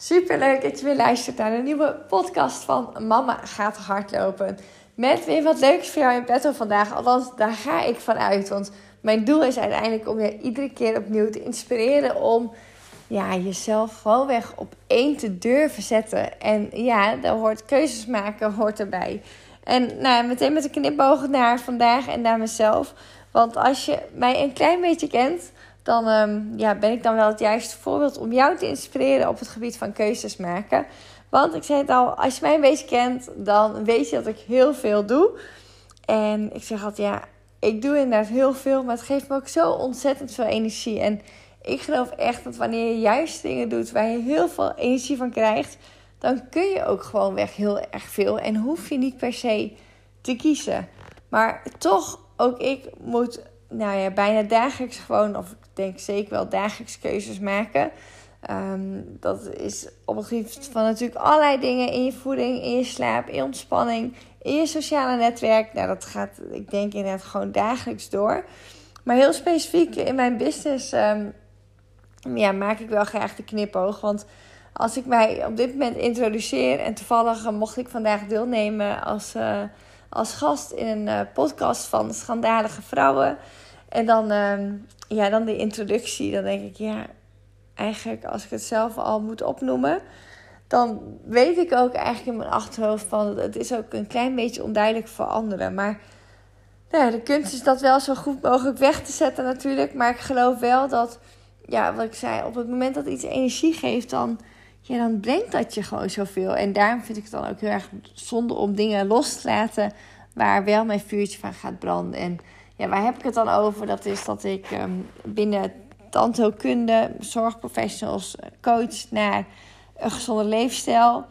Super leuk dat je weer luistert naar een nieuwe podcast van Mama gaat hardlopen. Met weer wat leuks voor jou in petto vandaag. Althans, daar ga ik van uit. Want mijn doel is uiteindelijk om je iedere keer opnieuw te inspireren om ja, jezelf gewoon weg op één te durven zetten. En ja, daar hoort keuzes maken hoort erbij. En nou, meteen met een knipoog naar vandaag en naar mezelf. Want als je mij een klein beetje kent, dan ehm, ja, ben ik dan wel het juiste voorbeeld om jou te inspireren op het gebied van keuzes maken. Want ik zei het al, als je mij een beetje kent, dan weet je dat ik heel veel doe. En ik zeg altijd, ja, ik doe inderdaad heel veel, maar het geeft me ook zo ontzettend veel energie. En ik geloof echt dat wanneer je juist dingen doet waar je heel veel energie van krijgt, dan kun je ook gewoon weg heel erg veel. En hoef je niet per se te kiezen. Maar toch, ook ik moet nou ja, bijna dagelijks gewoon, of ik denk zeker wel dagelijks keuzes maken. Um, dat is op het gebied van natuurlijk allerlei dingen in je voeding, in je slaap, in ontspanning, in je sociale netwerk. Nou, dat gaat, ik denk inderdaad gewoon dagelijks door. Maar heel specifiek in mijn business um, ja, maak ik wel graag de knipoog. Want als ik mij op dit moment introduceer en toevallig mocht ik vandaag deelnemen als, uh, als gast in een uh, podcast van Schandalige Vrouwen. En dan, uh, ja, dan de introductie. Dan denk ik, ja, eigenlijk als ik het zelf al moet opnoemen, dan weet ik ook eigenlijk in mijn achterhoofd van het is ook een klein beetje onduidelijk voor anderen. Maar nou de kunst is dat wel zo goed mogelijk weg te zetten natuurlijk. Maar ik geloof wel dat, ja, wat ik zei, op het moment dat iets energie geeft, dan, ja, dan brengt dat je gewoon zoveel. En daarom vind ik het dan ook heel erg zonde om dingen los te laten waar wel mijn vuurtje van gaat branden. En ja, waar heb ik het dan over? Dat is dat ik um, binnen tandheelkunde, zorgprofessionals, coach naar een gezonde leefstijl.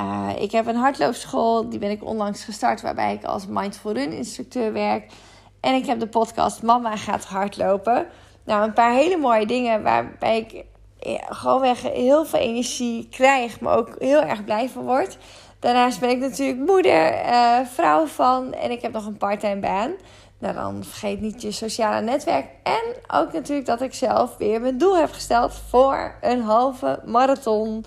Uh, ik heb een hardloopschool, die ben ik onlangs gestart, waarbij ik als Mindful Run instructeur werk. En ik heb de podcast Mama gaat hardlopen. Nou, een paar hele mooie dingen waarbij ik gewoonweg heel veel energie krijg, maar ook heel erg blij van word. Daarnaast ben ik natuurlijk moeder, vrouw van en ik heb nog een parttime baan. Nou, dan vergeet niet je sociale netwerk. En ook natuurlijk dat ik zelf weer mijn doel heb gesteld voor een halve marathon.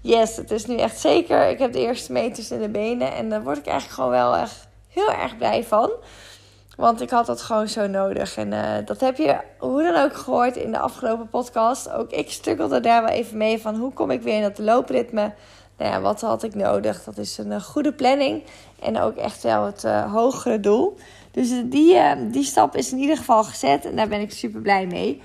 Yes, het is nu echt zeker. Ik heb de eerste meters in de benen. En daar word ik eigenlijk gewoon wel echt heel erg blij van. Want ik had dat gewoon zo nodig. En uh, dat heb je hoe dan ook gehoord in de afgelopen podcast. Ook ik strukkelde daar wel even mee van hoe kom ik weer in dat loopritme. Nou wat had ik nodig? Dat is een uh, goede planning. En ook echt wel het uh, hogere doel. Dus die, uh, die stap is in ieder geval gezet en daar ben ik super blij mee.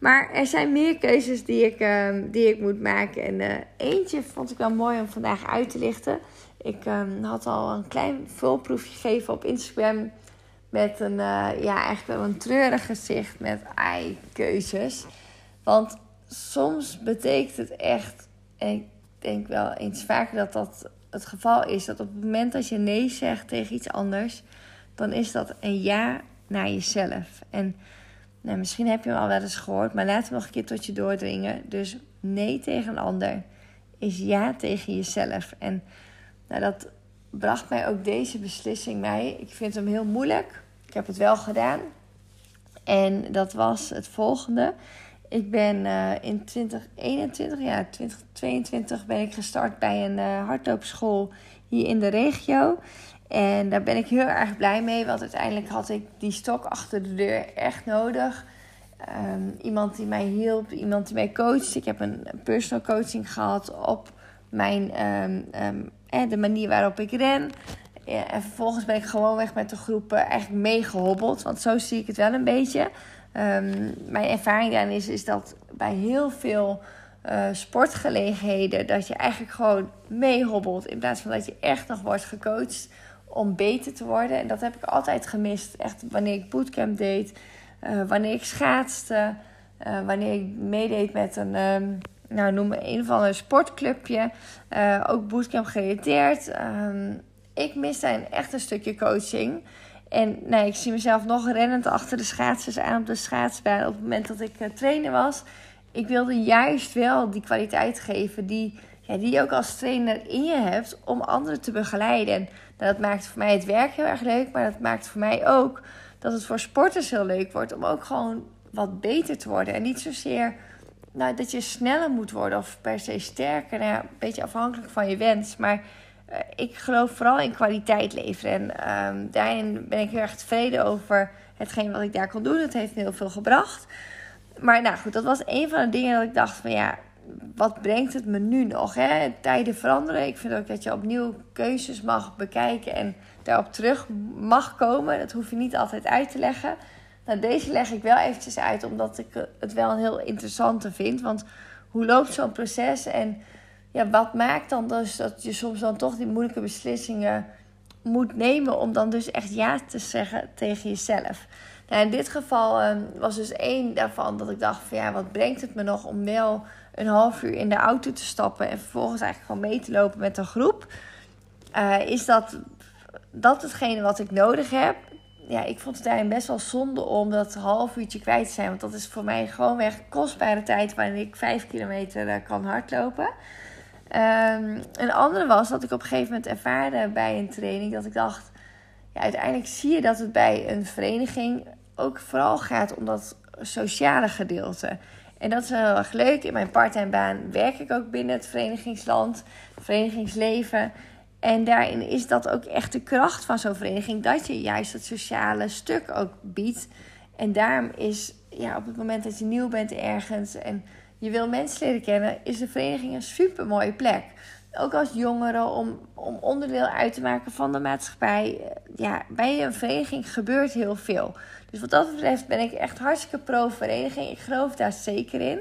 Maar er zijn meer keuzes die ik, uh, die ik moet maken. En eentje vond ik wel mooi om vandaag uit te lichten. Ik um, had al een klein vulproefje gegeven op Instagram. Met een, ja, eigenlijk wel een treurig gezicht met ei-keuzes. Want soms betekent het echt, denk wel eens vaker dat dat het geval is, dat op het moment dat je nee zegt tegen iets anders, dan is dat een ja naar jezelf. En nou, misschien heb je hem al wel eens gehoord, maar laat hem nog een keer tot je doordringen. Dus nee tegen een ander is ja tegen jezelf. En nou, dat bracht mij ook deze beslissing mee. Ik vind hem heel moeilijk. Ik heb het wel gedaan. En dat was het volgende. Ik ben uh, in 2021, ja, 2022 ben ik gestart bij een uh, hardloopschool hier in de regio. En daar ben ik heel erg blij mee, want uiteindelijk had ik die stok achter de deur echt nodig. Um, iemand die mij hielp, iemand die mij coacht. Ik heb een personal coaching gehad op mijn, ehm, ehm, de manier waarop ik ren. En vervolgens ben ik gewoon weg met de groepen eigenlijk meegehobbeld. Want zo zie ik het wel een beetje. Ehm, mijn ervaring daarin is, is dat bij heel veel uh, sportgelegenheden... dat je eigenlijk gewoon meehobbelt... in plaats van dat je echt nog wordt gecoacht om beter te worden. En dat heb ik altijd gemist. Echt wanneer ik bootcamp deed, uh, wanneer ik schaatste... Uh, wanneer ik meedeed met een, um, nou noem een van een sportclubje, ook bootcamp gerelateerd. Um, ik mis daar echt een stukje coaching. En nee, ik zie mezelf nog rennend achter de schaatsers aan op de schaatsbaan op het moment dat ik uh, trainer was. Ik wilde juist wel die kwaliteit geven die, ja, die je ook als trainer in je hebt om anderen te begeleiden. En nou, dat maakt voor mij het werk heel erg leuk, maar dat maakt voor mij ook dat het voor sporters heel leuk wordt om ook gewoon wat beter te worden. En niet zozeer nou, dat je sneller moet worden of per se sterker. Nou een beetje afhankelijk van je wens. Maar ik geloof vooral in kwaliteit leveren. En um, daarin ben ik heel erg tevreden over hetgeen wat ik daar kon doen. Het heeft me heel veel gebracht. Maar nou goed, dat was een van de dingen dat ik dacht van ja, wat brengt het me nu nog? Hè? Tijden veranderen. Ik vind ook dat je opnieuw keuzes mag bekijken en daarop terug mag komen. Dat hoef je niet altijd uit te leggen. Nou, deze leg ik wel eventjes uit, omdat ik het wel een heel interessante vind. Want hoe loopt zo'n proces en ja, wat maakt dan dus dat je soms dan toch die moeilijke beslissingen moet nemen om dan dus echt ja te zeggen tegen jezelf? Nou, in dit geval um, was dus één daarvan dat ik dacht van ja, wat brengt het me nog om wel een half uur in de auto te stappen en vervolgens eigenlijk gewoon mee te lopen met een groep? Uh, is dat, dat hetgene wat ik nodig heb? ja, ik vond het daarin best wel zonde om dat half uurtje kwijt te zijn. Want dat is voor mij gewoon weg kostbare tijd waarin ik vijf kilometer uh, kan hardlopen. Um, een andere was dat ik op een gegeven moment ervaarde bij een training dat ik dacht, ja, uiteindelijk zie je dat het bij een vereniging ook vooral gaat om dat sociale gedeelte. En dat is heel erg leuk. In mijn parttime baan werk ik ook binnen het verenigingsland, het verenigingsleven. En daarin is dat ook echt de kracht van zo'n vereniging, dat je juist het sociale stuk ook biedt. En daarom is, ja, op het moment dat je nieuw bent ergens en je wil mensen leren kennen, is de vereniging een super mooie plek. Ook als jongeren om, om onderdeel uit te maken van de maatschappij. Ja, bij een vereniging gebeurt heel veel. Dus wat dat betreft ben ik echt hartstikke pro-vereniging. Ik geloof daar zeker in.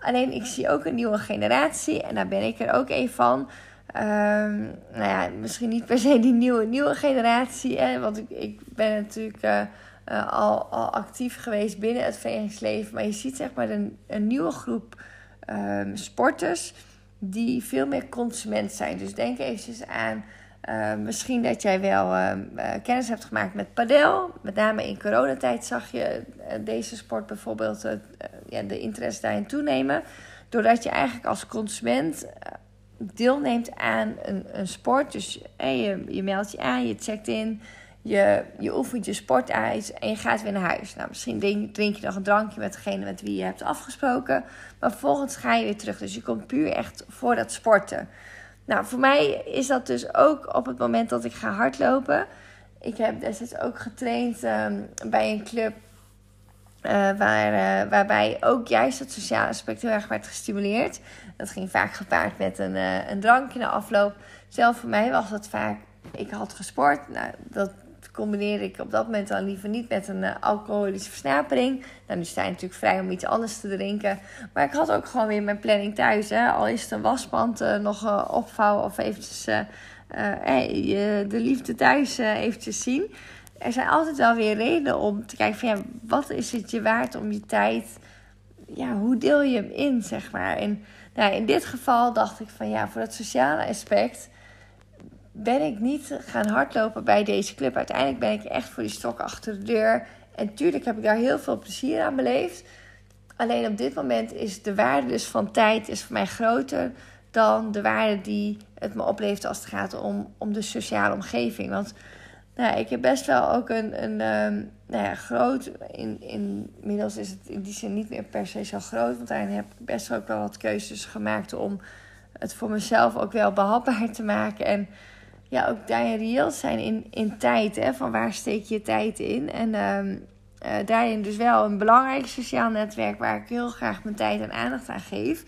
Alleen ik zie ook een nieuwe generatie en daar ben ik er ook een van Um, nou ja, misschien niet per se die nieuwe, nieuwe generatie. Hè, want ik, ik ben natuurlijk uh, uh, al, al actief geweest binnen het verenigingsleven. Maar je ziet zeg maar een, een nieuwe groep um, sporters die veel meer consument zijn. Dus denk eventjes aan uh, misschien dat jij wel kennis hebt gemaakt met padel. Met name in coronatijd zag je deze sport bijvoorbeeld de interesse daarin toenemen. Doordat je eigenlijk als consument deelneemt aan een, een sport. Dus je, je meldt je aan, je checkt in, je, je oefent je sport uit en je gaat weer naar huis. Nou, misschien drink, drink, je nog een drankje met degene met wie je hebt afgesproken. Maar vervolgens ga je weer terug. Dus je komt puur echt voor dat sporten. Nou, voor mij is dat dus ook op het moment dat ik ga hardlopen. Ik heb destijds ook getraind ehm, bij een club uh, waar, uh, waarbij ook juist het sociale aspect heel erg werd gestimuleerd. Dat ging vaak gepaard met een, uh, een drankje na afloop. Zelf voor mij was dat vaak, ik had gesport. Nou, dat combineerde ik op dat moment dan liever niet met een alcoholische versnapering. Nou, nu sta je natuurlijk vrij om iets anders te drinken. Maar ik had ook gewoon weer mijn planning thuis. Hè. Al is het een wasband nog opvouwen of eventjes de liefde thuis eventjes zien er zijn altijd wel weer redenen om te kijken van ja, wat is het je waard om je tijd, ja, hoe deel je hem in, zeg maar. En nou, in dit geval dacht ik van ja, voor dat sociale aspect ben ik niet gaan hardlopen bij deze club. Uiteindelijk ben ik echt voor die stok achter de deur. En tuurlijk heb ik daar heel veel plezier aan beleefd. Alleen op dit moment is de waarde dus van tijd is voor mij groter dan de waarde die het me oplevert als het gaat om, om de sociale omgeving. Want nou, ik heb best wel ook een, een um, nou ja, groot. In, inmiddels is het in die zin niet meer per se zo groot. Want daarin heb ik best wel ook wel wat keuzes gemaakt om het voor mezelf ook wel behapbaar te maken. En ja, ook daarin reëel zijn in, in tijd. Hè, van waar steek je tijd in? En um, daarin dus wel een belangrijk sociaal netwerk waar ik heel graag mijn tijd en aandacht aan geef.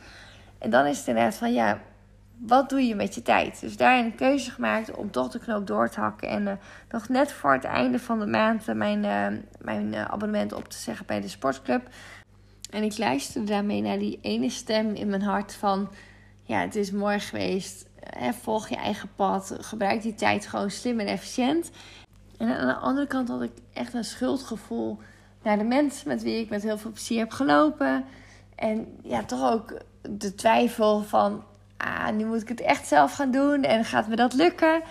En dan is het inderdaad van ja, wat doe je met je tijd? Dus daarin een keuze gemaakt om toch de knoop door te hakken. En uh, nog net voor het einde van de maand mijn, uh, mijn uh, abonnement op te zeggen bij de sportclub. En ik luisterde daarmee naar die ene stem in mijn hart van... Ja, het is mooi geweest. Volg je eigen pad. Gebruik die tijd gewoon slim en efficiënt. En aan de andere kant had ik echt een schuldgevoel naar de mensen met wie ik met heel veel plezier heb gelopen. En ja, toch ook de twijfel van ah, nu moet ik het echt zelf gaan doen en gaat me dat lukken?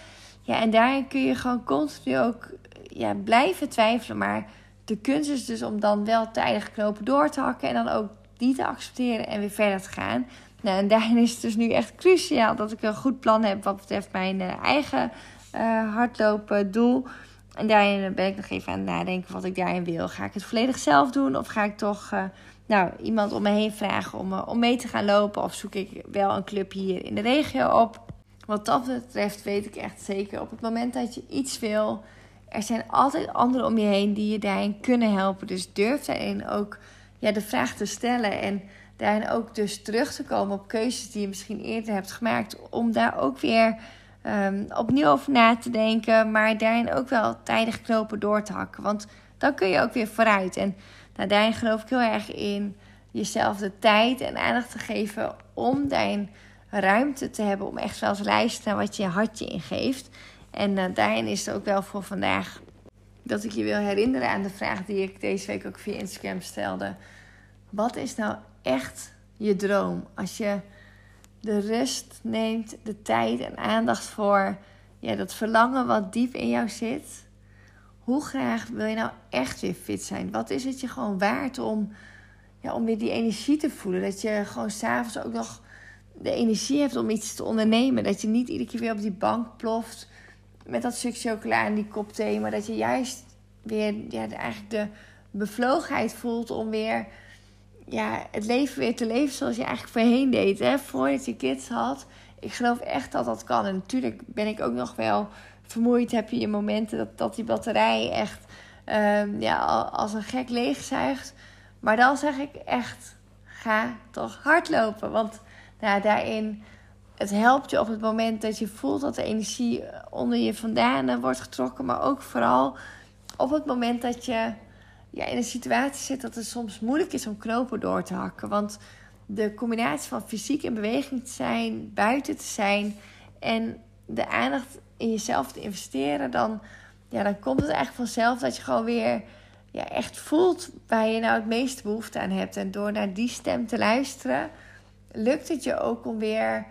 Ja, en daarin kun je gewoon continu ook ja, blijven twijfelen. Maar de kunst is dus om dan wel tijdig knopen door te hakken en dan ook die te accepteren en weer verder te gaan. Nou, en daarin is het dus nu echt cruciaal dat ik een goed plan heb wat betreft mijn uh, eigen uh, hardlopen doel. En daarin ben ik nog even aan het nadenken wat ik daarin wil. Ga ik het volledig zelf doen of ga ik toch nou, iemand om me heen vragen om, om mee te gaan lopen. Of zoek ik wel een club hier in de regio op. Wat dat betreft weet ik echt zeker. Op het moment dat je iets wil, er zijn altijd anderen om je heen die je daarin kunnen helpen. Dus durf daarin ook ja, de vraag te stellen. En daarin ook dus terug te komen op keuzes die je misschien eerder hebt gemaakt. Om daar ook weer um, opnieuw over na te denken. Maar daarin ook wel tijdig knopen door te hakken. Want dan kun je ook weer vooruit. En nou, daarin geloof ik heel erg in jezelf de tijd en aandacht te geven om daarin ruimte te hebben om echt zelfs luisteren naar wat je hartje ingeeft. En uh, daarin is het ook wel voor vandaag dat ik je wil herinneren aan de vraag die ik deze week ook via Instagram stelde. Wat is nou echt je droom? Als je de rust neemt, de tijd en aandacht voor ja, dat verlangen wat diep in jou zit hoe graag wil je nou echt weer fit zijn? Wat is het je gewoon waard om, ja, om weer die energie te voelen? Dat je gewoon s'avonds ook nog de energie hebt om iets te ondernemen. Dat je niet iedere keer weer op die bank ploft met dat stuk chocola en die kop thee. Maar dat je juist weer ja, eigenlijk de bevlogenheid voelt om weer ja, het leven weer te leven zoals je eigenlijk voorheen deed. Hè? Voordat je kids had. Ik geloof echt dat dat kan. En natuurlijk ben ik ook nog wel vermoeid heb je je momenten dat, dat die batterij echt um, ja, als een gek leegzuigt. Maar dan zeg ik echt, ga toch hardlopen. Want nou, daarin, het helpt je op het moment dat je voelt dat de energie onder je vandaan wordt getrokken. Maar ook vooral op het moment dat je ja, in een situatie zit dat het soms moeilijk is om knopen door te hakken. Want de combinatie van fysiek en beweging te zijn, buiten te zijn en de aandacht in jezelf te investeren, dan, ja, dan komt het eigenlijk vanzelf dat je gewoon weer ja, echt voelt waar je nou het meeste behoefte aan hebt. En door naar die stem te luisteren, lukt het je ook om weer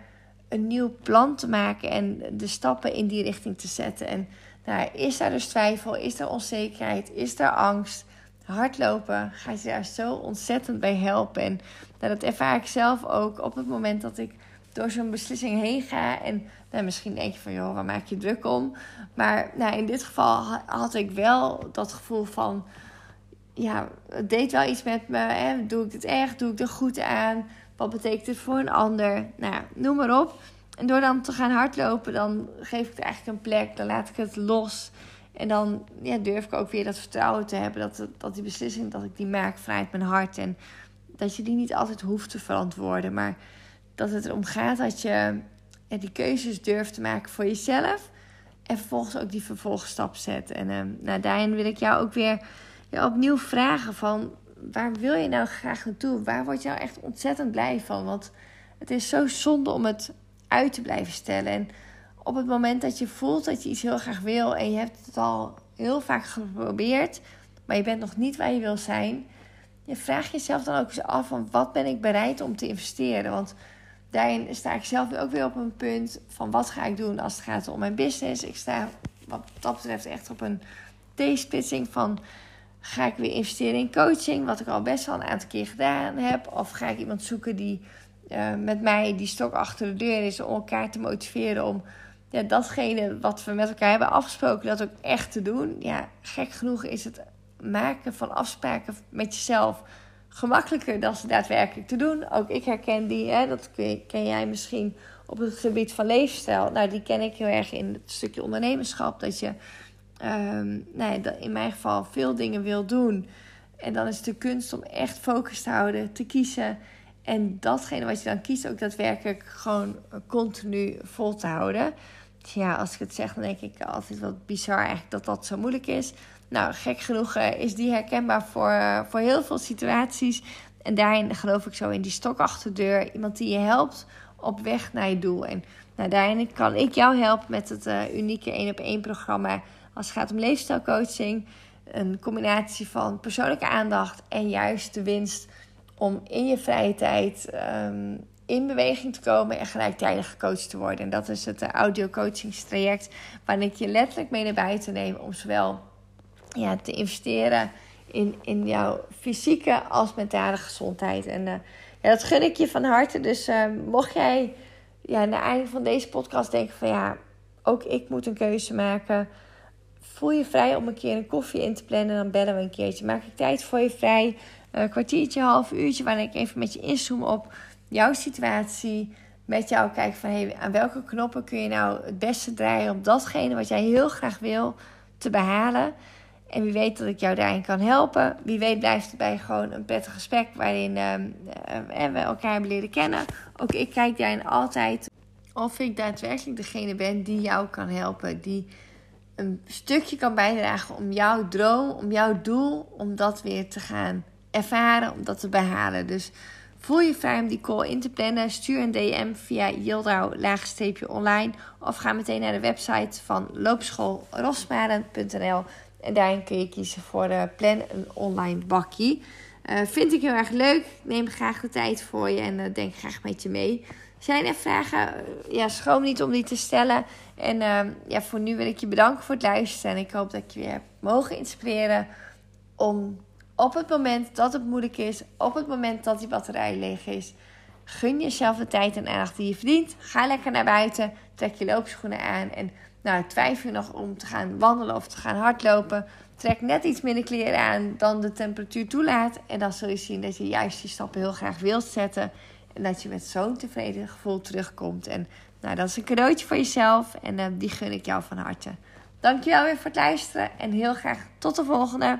een nieuw plan te maken en de stappen in die richting te zetten. En nou, is daar dus twijfel, is er onzekerheid, is er angst? Hardlopen gaat je daar zo ontzettend bij helpen. En nou, dat ervaar ik zelf ook op het moment dat ik door zo'n beslissing heen ga. En nou, misschien denk je van, joh, waar maak je druk om? Maar nou, in dit geval had ik wel dat gevoel van, ja, het deed wel iets met me. Hè? Doe ik het echt? Doe ik er goed aan? Wat betekent het voor een ander? Nou, noem maar op. En door dan te gaan hardlopen, dan geef ik het eigenlijk een plek. Dan laat ik het los. En dan ja, durf ik ook weer dat vertrouwen te hebben dat, dat die beslissing dat ik die maak vanuit mijn hart. En dat je die niet altijd hoeft te verantwoorden. Maar dat het erom gaat dat je die keuzes durft te maken voor jezelf. En vervolgens ook die vervolgstap zet. En uh, nou, daarin wil ik jou ook weer ja, opnieuw vragen van... waar wil je nou graag naartoe? Waar word je nou echt ontzettend blij van? Want het is zo zonde om het uit te blijven stellen. En op het moment dat je voelt dat je iets heel graag wil... en je hebt het al heel vaak geprobeerd... maar je bent nog niet waar je wil zijn... je vraag jezelf dan ook eens af van wat ben ik bereid om te investeren? Want daarin sta ik zelf ook weer op een punt van wat ga ik doen als het gaat om mijn business. Ik sta wat dat betreft echt op een T-splitsing van ga ik weer investeren in coaching, wat ik al best wel een aantal keer gedaan heb. Of ga ik iemand zoeken die uh, met mij die stok achter de deur is om elkaar te motiveren om ja, datgene wat we met elkaar hebben afgesproken, dat ook echt te doen. Ja, gek genoeg is het maken van afspraken met jezelf gemakkelijker dan ze daadwerkelijk te doen. Ook ik herken die, hè, dat ken jij misschien op het gebied van leefstijl. Nou, die ken ik heel erg in het stukje ondernemerschap. Dat je um, ja, in mijn geval veel dingen wil doen. En dan is het de kunst om echt focus te houden, te kiezen. En datgene wat je dan kiest, ook daadwerkelijk gewoon continu vol te houden. Ja, als ik het zeg, dan denk ik altijd wat bizar eigenlijk dat dat zo moeilijk is. Nou, gek genoeg eh, is die herkenbaar voor, eh, voor heel veel situaties. En daarin geloof ik zo in die stok achter de deur. Iemand die je helpt op weg naar je doel. En nou, daarin kan ik jou helpen met het uh, unieke 1 op 1 programma. Als het gaat om leefstijlcoaching. Een combinatie van persoonlijke aandacht en juist de winst om in je vrije tijd um, in beweging te komen en gelijktijdig gecoacht te worden. En dat is het audio coachingstraject waarin ik je letterlijk mee naar buiten neem om zowel ja, te investeren in, in jouw fysieke als mentale gezondheid. En uh, ja, dat gun ik je van harte. Dus uh, mocht jij ja, na einde van deze podcast denken van ja, ook ik moet een keuze maken. Voel je vrij om een keer een koffie in te plannen. Dan bellen we een keertje. Maak ik tijd voor je vrij. Een kwartiertje, half uurtje. Waarin ik even met je inzoom op jouw situatie. Met jou kijken van hey, aan welke knoppen kun je nou het beste draaien om datgene wat jij heel graag wil te behalen. En wie weet dat ik jou daarin kan helpen. Wie weet blijft het bij gewoon een prettig gesprek waarin uh, we elkaar hebben leren kennen. Ook ik kijk daarin altijd of ik daadwerkelijk degene ben die jou kan helpen. Die een stukje kan bijdragen om jouw droom, om jouw doel, om dat weer te gaan ervaren, om dat te behalen. Dus voel je vrij om die call in te plannen. Stuur een DM via yildau-online of ga meteen naar de website van loopschoolrosmaren.nl en daarin kun je kiezen voor de plan een online bakkie. Uh, vind ik heel erg leuk. Neem graag de tijd voor je en uh, denk graag met je mee. Zijn er vragen? Ja, schroom niet om die te stellen. En uh, ja, voor nu wil ik je bedanken voor het luisteren. En ik hoop dat ik je weer heb mogen inspireren om op het moment dat het moeilijk is, op het moment dat die batterij leeg is, gun jezelf de tijd en aandacht die je verdient. Ga lekker naar buiten, trek je loopschoenen aan en nou, twijfel je nog om te gaan wandelen of te gaan hardlopen. Trek net iets minder kleren aan dan de temperatuur toelaat. En dan zul je zien dat je juist die stappen heel graag wilt zetten. En dat je met zo'n tevreden gevoel terugkomt. En nou, dat is een cadeautje voor jezelf. En uh, die gun ik jou van harte. Dankjewel weer voor het luisteren. En heel graag tot de volgende.